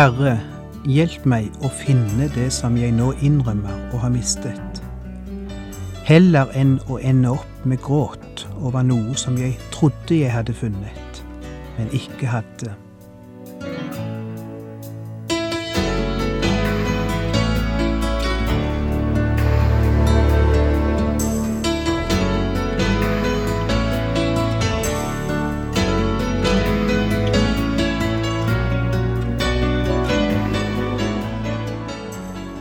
Herre, hjelp meg å finne det som jeg nå innrømmer å ha mistet. Heller enn å ende opp med gråt over noe som jeg trodde jeg hadde funnet, men ikke hadde.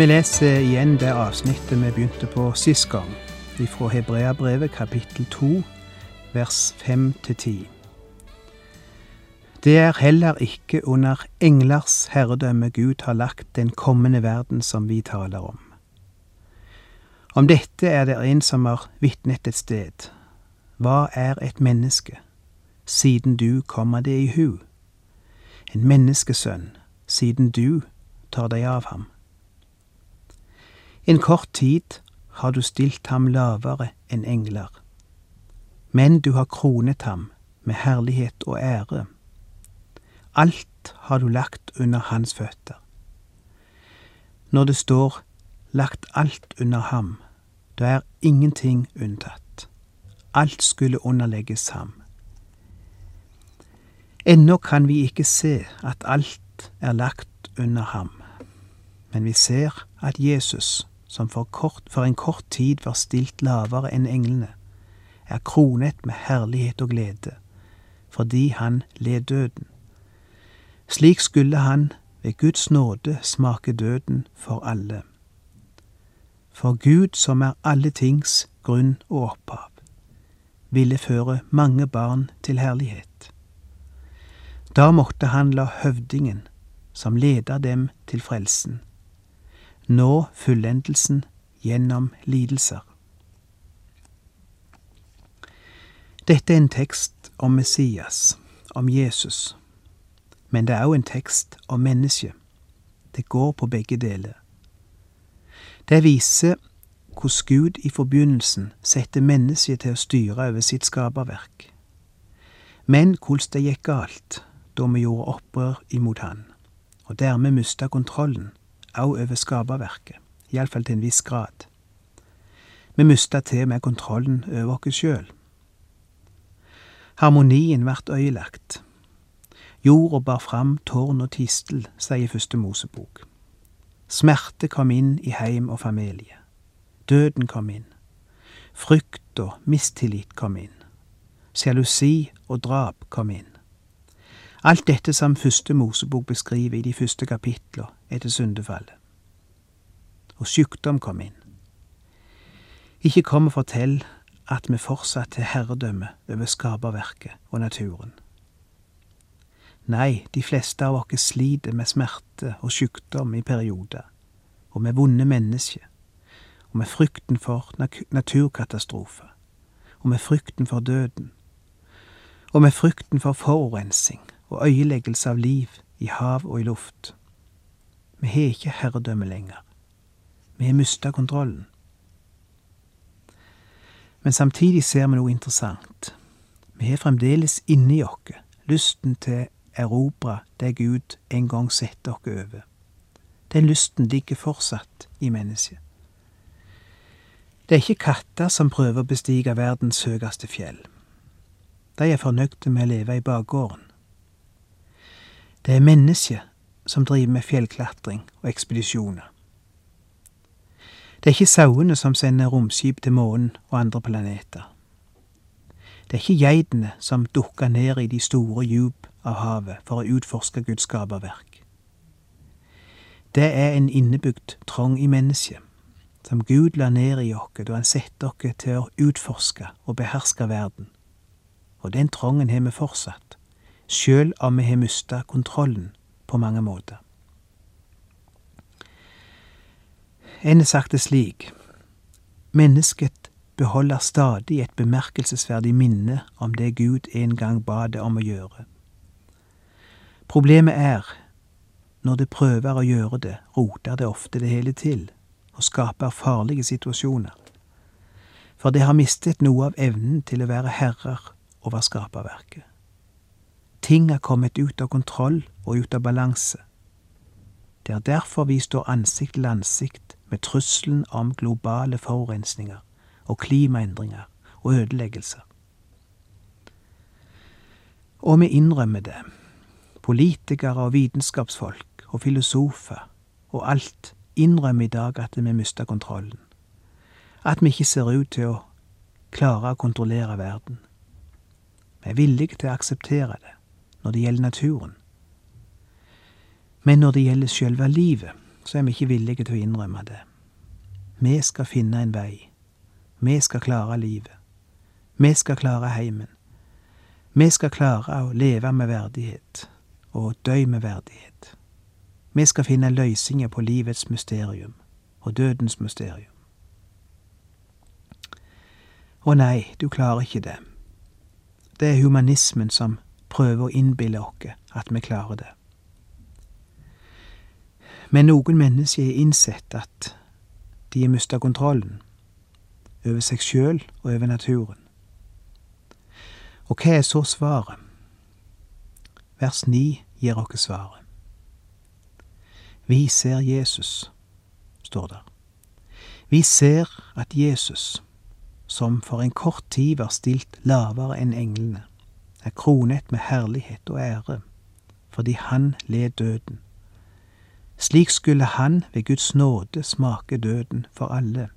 Vi leser igjen det avsnittet vi begynte på sist gang, fra Hebreabrevet kapittel 2, vers 5-10. Det er heller ikke under englers herredømme Gud har lagt den kommende verden som vi taler om. Om dette er det en som har vitnet et sted. Hva er et menneske, siden du kommer det i hu? En menneskesønn, siden du tar deg av ham. En kort tid har du stilt ham lavere enn engler, men du har kronet ham med herlighet og ære. Alt har du lagt under hans føtter. Når det står lagt alt under ham, da er ingenting unntatt. Alt skulle underlegges ham. Ennå kan vi ikke se at alt er lagt under ham, men vi ser at Jesus, som for, kort, for en kort tid var stilt lavere enn englene, er kronet med herlighet og glede, fordi han led døden. Slik skulle han ved Guds nåde smake døden for alle. For Gud, som er alle tings grunn og opphav, ville føre mange barn til herlighet. Da måtte han la høvdingen, som leder dem til frelsen, nå fullendelsen gjennom lidelser. Dette er en tekst om Messias, om Jesus, men det er òg en tekst om mennesket. Det går på begge deler. Det viser hvordan Gud i forbegynnelsen setter mennesket til å styre over sitt skaperverk. Men hvordan det gikk galt da vi gjorde opprør imot Han, og dermed mista kontrollen òg over skaperverket, iallfall til en viss grad. Vi mista til med kontrollen over oss sjøl. Harmonien vart øyelagt. Jorda bar fram tårn og tistel, sier første Mosebok. Smerte kom inn i heim og familie. Døden kom inn. Frykt og mistillit kom inn. Sjalusi og drap kom inn. Alt dette som første Mosebok beskriver i de første kapitler etter syndefallet. Og sykdom kom inn. Ikke kom og fortell at vi fortsatt har herredømme over skaperverket og naturen. Nei, de fleste av oss sliter med smerte og sykdom i perioder, og med vonde mennesker, og med frykten for naturkatastrofer, og med frykten for døden, og med frykten for forurensing og øyeleggelse av liv i hav og i luft. Vi har ikke herredømme lenger. Vi har mista kontrollen. Men samtidig ser vi noe interessant. Vi har fremdeles inni oss lysten til erobre det Gud en gang setter oss over. Den lysten ligger fortsatt i mennesket. Det er ikke katter som prøver å bestige verdens høyeste fjell. De er fornøyde med å leve i bakgården. Det er mennesket som driver med fjellklatring og ekspedisjoner. Det er ikke sauene som sender romskip til månen og andre planeter. Det er ikke geitene som dukker ned i de store djup av havet for å utforske Guds skaperverk. Det er en innebygd trang i mennesket, som Gud la ned i oss da han satte oss til å utforske og beherske verden. Og den trangen har vi fortsatt, sjøl om vi har mista kontrollen på mange måter. En har sagt det slik Mennesket beholder stadig et bemerkelsesverdig minne om det Gud en gang ba det om å gjøre. Problemet er, når det prøver å gjøre det, roter det ofte det hele til og skaper farlige situasjoner. For det har mistet noe av evnen til å være herrer over skaperverket. Ting er kommet ut av kontroll og ut av balanse. Det er derfor vi står ansikt til ansikt med trusselen om globale forurensninger og klimaendringer og ødeleggelser. Og vi innrømmer det, politikere og vitenskapsfolk og filosofer og alt innrømmer i dag at vi mister kontrollen, at vi ikke ser ut til å klare å kontrollere verden. Vi er villige til å akseptere det når det gjelder naturen. Men når det gjelder sjølve livet, så er vi ikke villige til å innrømme det. Vi skal finne en vei. Vi skal klare livet. Vi skal klare heimen. Vi skal klare å leve med verdighet og dø med verdighet. Vi skal finne løsninger på livets mysterium og dødens mysterium. Å nei, du klarer ikke det. Det er humanismen som prøver å innbille oss at vi klarer det. Men noen mennesker har innsett at de har mista kontrollen over seg sjøl og over naturen. Og hva er så svaret? Vers 9 gir oss svaret. Vi ser Jesus, står der. Vi ser at Jesus, som for en kort tid var stilt lavere enn englene, er kronet med herlighet og ære, fordi han led døden. Slik skulle han ved Guds nåde smake døden for alle.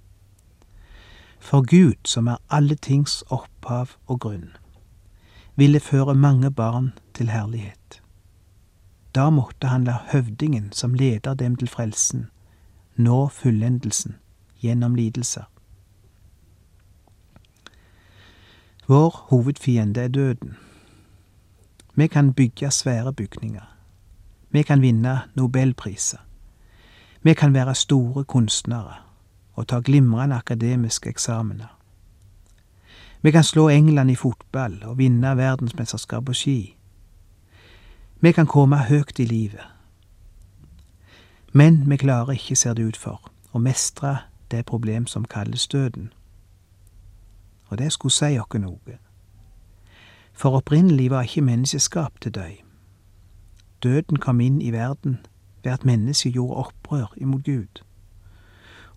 For Gud, som er alle tings opphav og grunn, ville føre mange barn til herlighet. Da måtte han la høvdingen som leder dem til frelsen, nå fullendelsen gjennom lidelser. Vår hovedfiende er døden. Vi kan bygge svære bygninger. Vi kan vinne nobelpriser. Vi kan være store kunstnere og ta glimrende akademiske eksamener. Vi kan slå England i fotball og vinne verdensmesterskap på ski. Vi kan komme høyt i livet. Men vi klarer ikke, ser det ut for, å mestre det problem som kalles døden. Og det skulle si oss noe. For opprinnelig var ikke mennesket skapt til døy. Døden kom inn i verden ved at mennesket gjorde opprør imot Gud,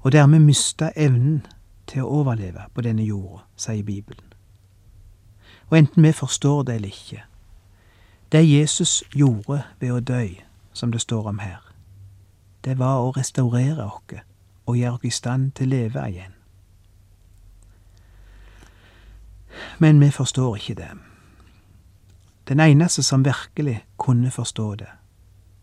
og dermed mista evnen til å overleve på denne jorda, sier Bibelen. Og enten vi forstår det eller ikke, det Jesus gjorde ved å dø, som det står om her, det var å restaurere oss og gjøre oss i stand til å leve igjen. Men vi forstår ikke det. Den eneste som virkelig kunne forstå det,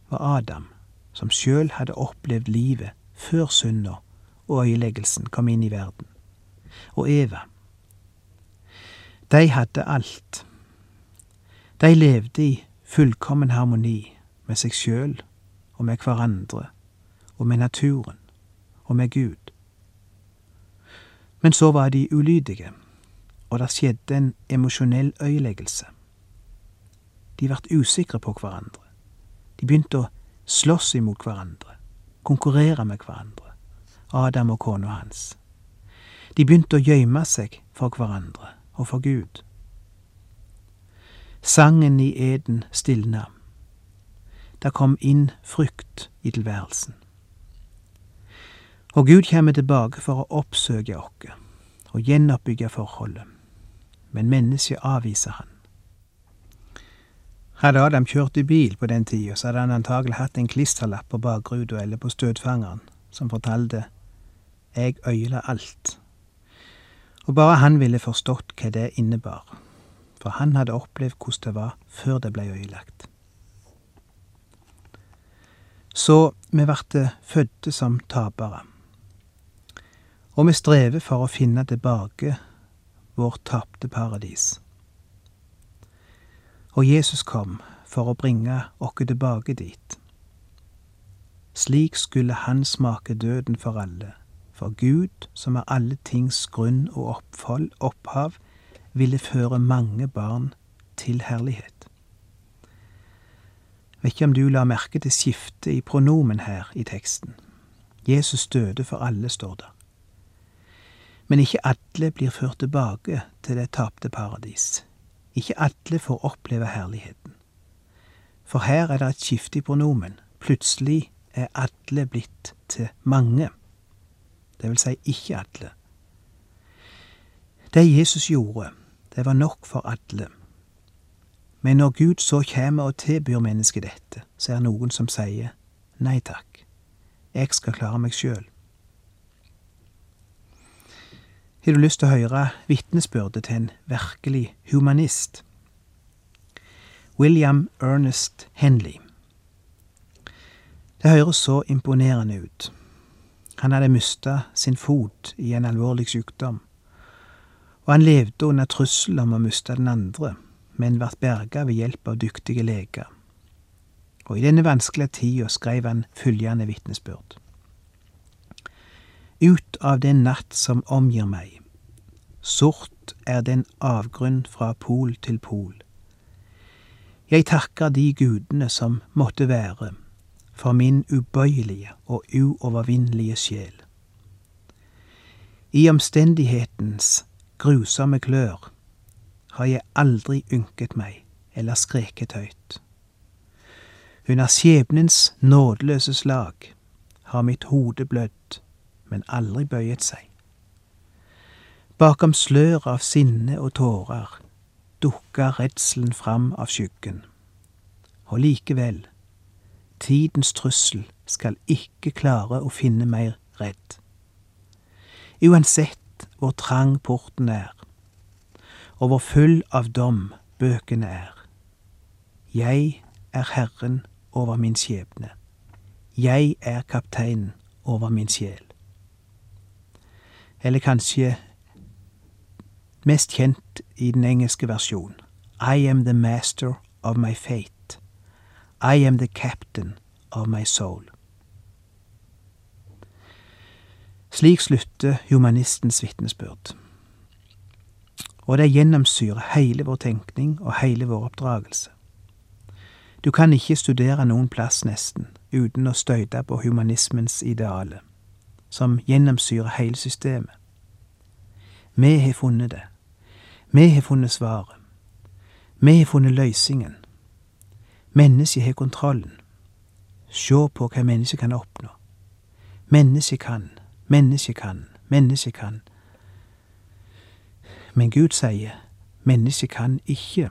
var Adam, som sjøl hadde opplevd livet før synda og øyeleggelsen kom inn i verden, og Eva. De hadde alt de levde i fullkommen harmoni med seg sjøl og med hverandre og med naturen og med Gud. Men så var de ulydige, og det skjedde en emosjonell øyeleggelse. De vart usikre på hverandre. De begynte å slåss imot hverandre, konkurrere med hverandre, Adam og kona hans. De begynte å gjemme seg for hverandre og for Gud. Sangen i eden stilna. Det kom inn frykt i tilværelsen. Og Gud kommer tilbake for å oppsøke oss og gjenoppbygge forholdet, men mennesket avviser han. Hadde Adam kjørt i bil på den tida, så hadde han antagelig hatt en klisterlapp på bakruta eller på støtfangeren som fortalte Jeg øyla alt. Og bare han ville forstått hva det innebar for han hadde opplevd hvordan det var før det blei ødelagt. Så vi ble fødte som tapere, og vi strever for å finne tilbake vårt tapte paradis. Og Jesus kom for å bringe oss tilbake dit. Slik skulle han smake døden for alle, for Gud, som er alle tings grunn og opphold, opphav, ville føre mange barn til herlighet. Vet ikke om du la merke til skiftet i pronomen her i teksten. Jesus døde for alle, står det. Men ikke alle blir ført tilbake til det tapte paradis. Ikke alle får oppleve herligheten. For her er det et skifte i pronomen. Plutselig er alle blitt til mange. Det vil si ikke alle. Det Jesus gjorde, det var nok for alle. Men når Gud så kommer og tilbyr mennesket dette, så er det noen som sier nei takk, jeg skal klare meg sjøl. Har du lyst til å høre vitnesbyrdet til en virkelig humanist? William Ernest Henley. Det høres så imponerende ut. Han hadde mista sin fot i en alvorlig sykdom, og han levde under trussel om å miste den andre, men ble berga ved hjelp av dyktige leger. Og i denne vanskelige tida skrev han følgende vitnesbyrd. Ut av den natt som omgir meg, sort er den avgrunn fra pol til pol. Jeg takker de gudene som måtte være, for min ubøyelige og uovervinnelige sjel. I omstendighetens grusomme klør har jeg aldri ynket meg eller skreket høyt. Under skjebnens nådeløse slag har mitt hode blødd, men aldri bøyet seg. Bakom sløret av sinne og tårer dukka redselen fram av skyggen. Og likevel, tidens trussel skal ikke klare å finne meg redd. Uansett hvor trang porten er, og hvor full av dom bøkene er. Jeg er herren over min skjebne. Jeg er kapteinen over min sjel. Eller kanskje mest kjent i den engelske versjonen. I am the master of my fate. I am the captain of my soul. Slik slutter humanistens vitnesbyrd. Og det gjennomsyrer hele vår tenkning og hele vår oppdragelse. Du kan ikke studere noen plass, nesten, uten å støyte på humanismens ideale, som gjennomsyrer hele systemet. Vi har funnet det. Vi har funnet svaret. Vi har funnet løsningen. Mennesket har kontrollen. Se på hva mennesket kan oppnå. Mennesket kan, mennesket kan, mennesket kan. Men Gud sier mennesket kan ikke.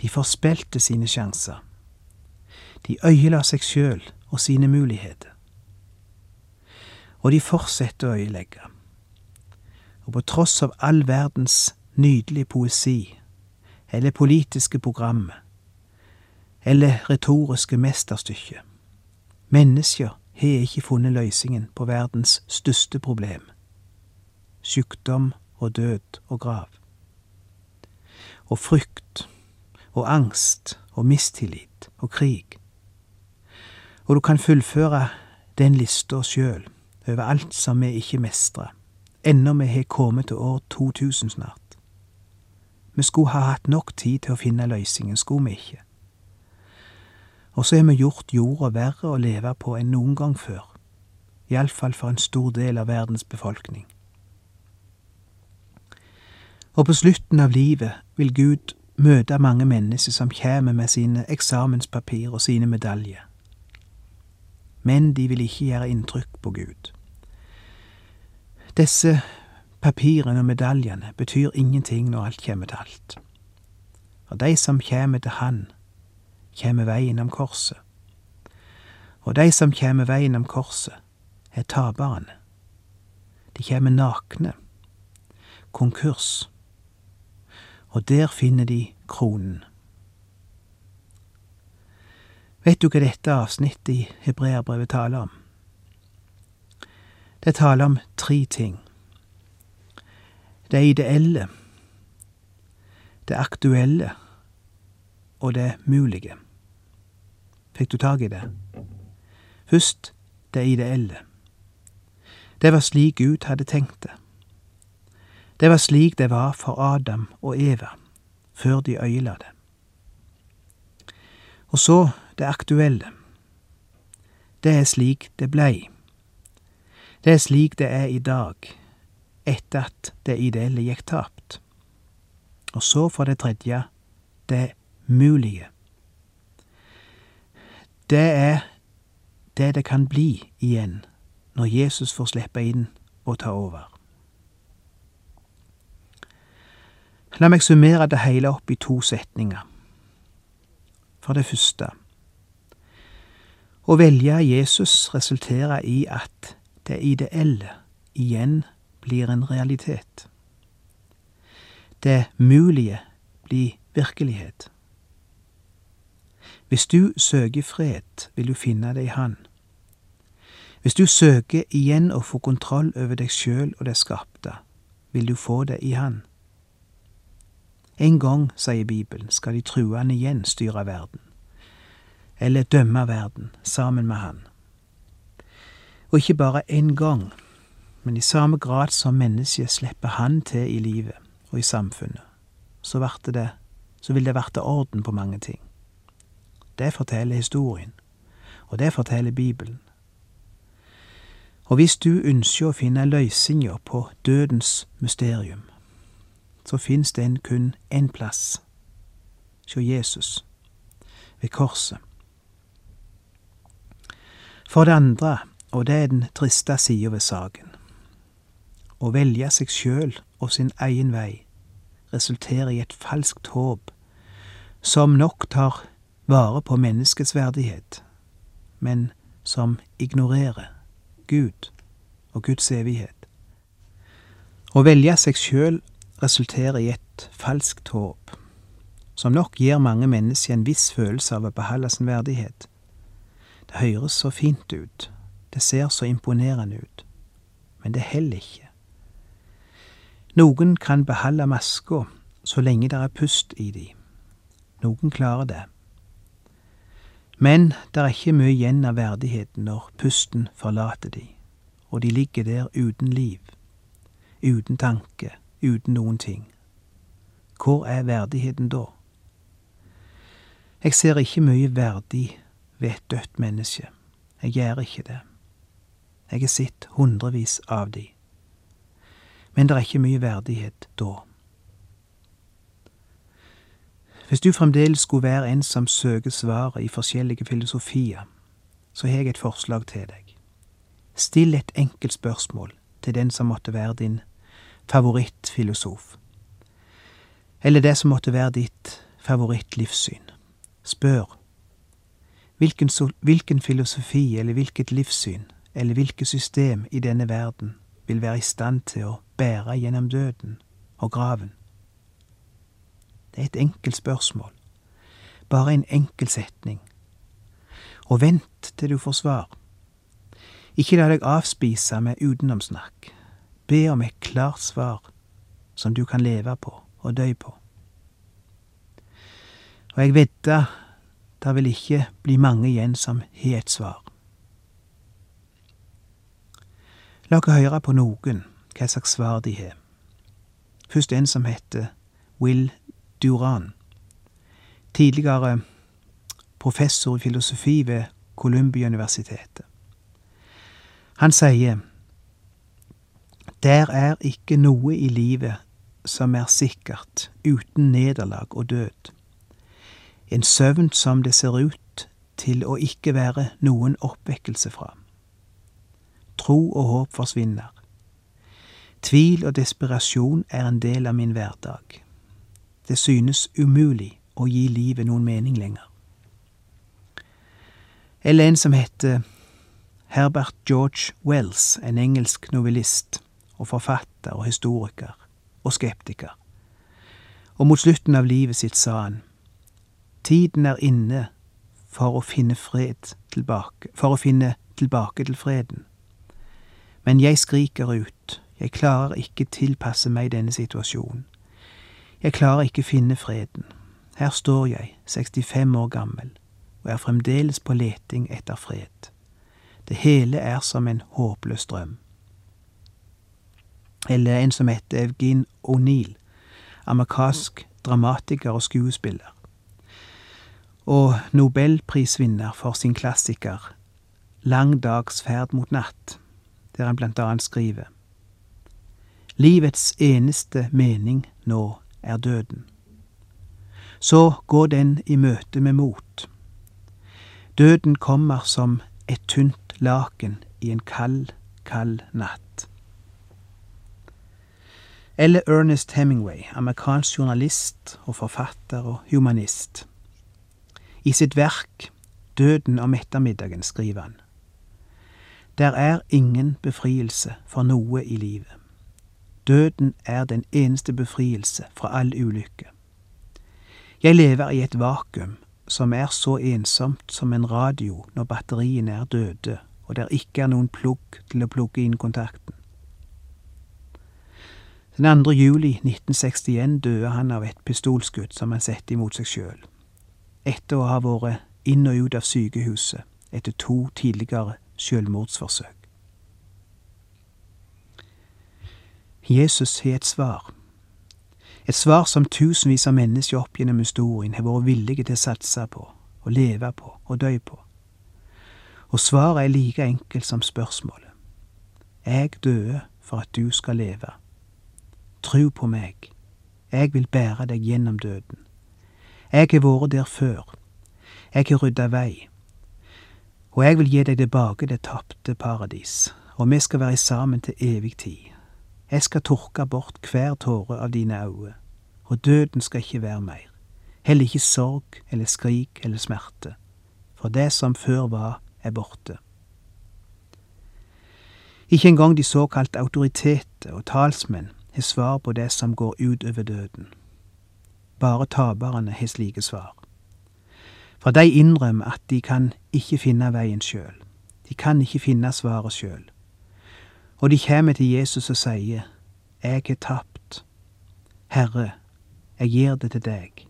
De forspilte sine sjanser. De øyela seg sjøl og sine muligheter. Og de fortsetter å øyelegge og på tross av all verdens nydelige poesi, eller politiske program, eller retoriske mesterstykke. Mennesker har ikke funnet løsningen på verdens største problem – sykdom og død og grav. Og frykt og angst og mistillit og krig. Og du kan fullføre den lista sjøl over alt som vi ikke mestrer ennå vi har kommet til år 2000 snart. Vi skulle ha hatt nok tid til å finne løsningen, skulle vi ikke? Og så har vi gjort jorda verre å leve på enn noen gang før, iallfall for en stor del av verdens befolkning. Og på slutten av livet vil Gud møte mange mennesker som kommer med sine eksamenspapir og sine medaljer. Men de vil ikke gjøre inntrykk på Gud. Disse papirene og medaljene betyr ingenting når alt kommer til alt. Og de som kommer til Han, kommer veien om korset. Og de som kommer veien om korset, er taperne. De kommer nakne. Konkurs. Og der finner de kronen. Vet du hva dette avsnittet i Hebreabrevet taler om? Det taler om tre ting. Det ideelle, det aktuelle og det mulige. Fikk du tak i det? Først det ideelle. Det var slik Gud hadde tenkt det. Det var slik det var for Adam og Eva, før de øyela det. Og så det aktuelle. Det er slik det blei. Det er slik det er i dag, etter at det ideelle gikk tapt. Og så for det tredje det mulige. Det er det det kan bli igjen når Jesus får slippe inn og ta over. La meg summere det hele opp i to setninger. For det første Å velge Jesus resulterer i at det ideelle igjen blir en realitet. Det mulige blir virkelighet. Hvis du søker fred, vil du finne det i Han. Hvis du søker igjen å få kontroll over deg sjøl og det skapte, vil du få det i Han. En gang, sier Bibelen, skal de truende igjen styre verden, eller dømme verden sammen med Han. Og ikke bare én gang, men i samme grad som mennesket slipper Han til i livet og i samfunnet, så, det, så vil det verte orden på mange ting. Det forteller historien, og det forteller Bibelen. Og hvis du ønsker å finne løsninger på dødens mysterium, så fins det kun én plass, hos Jesus, ved korset. For det andre, og det er den triste sida ved saken, å velge seg sjøl og sin egen vei resulterer i et falskt håp som nok tar vare på menneskets verdighet, men som ignorerer Gud og Guds evighet. Å velge seg sjøl resulterer i et falskt håp, som nok gir mange mennesker en viss følelse av å beholde sin verdighet. Det høres så fint ut, det ser så imponerende ut, men det heller ikke. Noen kan beholde maska så lenge det er pust i de. Noen klarer det. Men det er ikke mye igjen av verdigheten når pusten forlater de, og de ligger der uten liv, uten tanke, uten noen ting. Hvor er verdigheten da? Jeg ser ikke mye verdig ved et dødt menneske. Jeg gjør ikke det. Jeg har sett hundrevis av de. Men det er ikke mye verdighet da. Hvis du fremdeles skulle være en som søker svaret i forskjellige filosofier, så har jeg et forslag til deg. Still et enkelt spørsmål til den som måtte være din favorittfilosof, eller det som måtte være ditt favorittlivssyn. Spør hvilken, hvilken filosofi eller hvilket livssyn eller hvilket system i denne verden vil være i stand til å bære gjennom døden og graven. Det er et enkelt spørsmål. Bare en enkel setning. Og vent til du får svar. Ikke la deg avspise med utenomsnakk. Be om et klart svar som du kan leve på og dø på. Og jeg vedder det vil ikke bli mange igjen som har et svar. La oss høre på noen hva slags svar de har. Først en som heter Will Duran, tidligere professor i filosofi ved Columbia-universitetet. Han sier der er ikke noe i livet som er sikkert uten nederlag og død. En søvn som det ser ut til å ikke være noen oppvekkelse fra. Tro og håp forsvinner. Tvil og desperasjon er en del av min hverdag. Det synes umulig å gi livet noen mening lenger. Eller en som heter Herbert George Wells, en engelsk novellist og forfatter og historiker og skeptiker. Og mot slutten av livet sitt sa han Tiden er inne for å finne fred tilbake, for å finne tilbake til freden. Men jeg skriker ut, jeg klarer ikke tilpasse meg denne situasjonen. Jeg klarer ikke finne freden. Her står jeg, 65 år gammel, og er fremdeles på leting etter fred. Det hele er som en håpløs drøm. Eller en som heter Evgin O'Neill, amerikansk dramatiker og skuespiller. Og nobelprisvinner for sin klassiker Lang dags ferd mot natt, der han blant annet skriver Livets eneste mening nå er døden. Så gå den i møte med mot. Døden kommer som et tynt laken i en kald, kald natt. Eller Ernest Hemingway, amerikansk journalist og forfatter og humanist. I sitt verk Døden om ettermiddagen skriver han Der er ingen befrielse for noe i livet. Døden er den eneste befrielse fra all ulykke. Jeg lever i et vakuum som er så ensomt som en radio når batteriene er døde og der ikke er noen plugg til å plugge inn kontakten. Den 2. juli 1961 døde han av et pistolskudd som han satte imot seg sjøl, etter å ha vært inn og ut av sykehuset etter to tidligere selvmordsforsøk. Jesus har et svar. Et svar som tusenvis av mennesker opp gjennom historien har vært villige til å satse på, og leve på og dø på. Og svaret er like enkelt som spørsmålet. Jeg døde for at du skal leve. Tro på meg. Jeg vil bære deg gjennom døden. Jeg har vært der før. Jeg har rydda vei. Og jeg vil gi deg tilbake det tapte paradis, og vi skal være sammen til evig tid. Jeg skal tørke bort hver tåre av dine øyne, og døden skal ikke være mer, heller ikke sorg eller skrik eller smerte, for det som før var, er borte. Ikke engang de såkalte autoriteter og talsmenn har svar på det som går ut over døden. Bare taperne har slike svar. For de innrømmer at de kan ikke finne veien sjøl. De kan ikke finne svaret sjøl og de kommer til Jesus og sier, Jeg er tapt. Herre, jeg gir det til deg.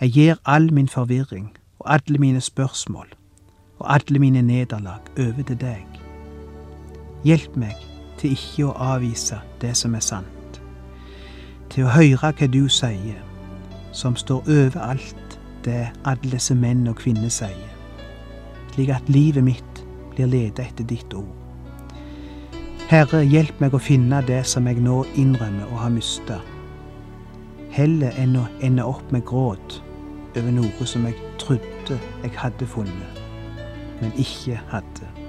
Jeg gir all min forvirring og alle mine spørsmål og alle mine nederlag over til deg. Hjelp meg til ikke å avvise det som er sant, til å høre hva du sier, som står over alt det alle disse menn og kvinner sier, slik at livet mitt blir ledet etter ditt ord. Herre, hjelp meg å finne det som jeg nå innrømmer å ha mista, heller enn å ende opp med gråt over noe som jeg trodde jeg hadde funnet, men ikke hadde.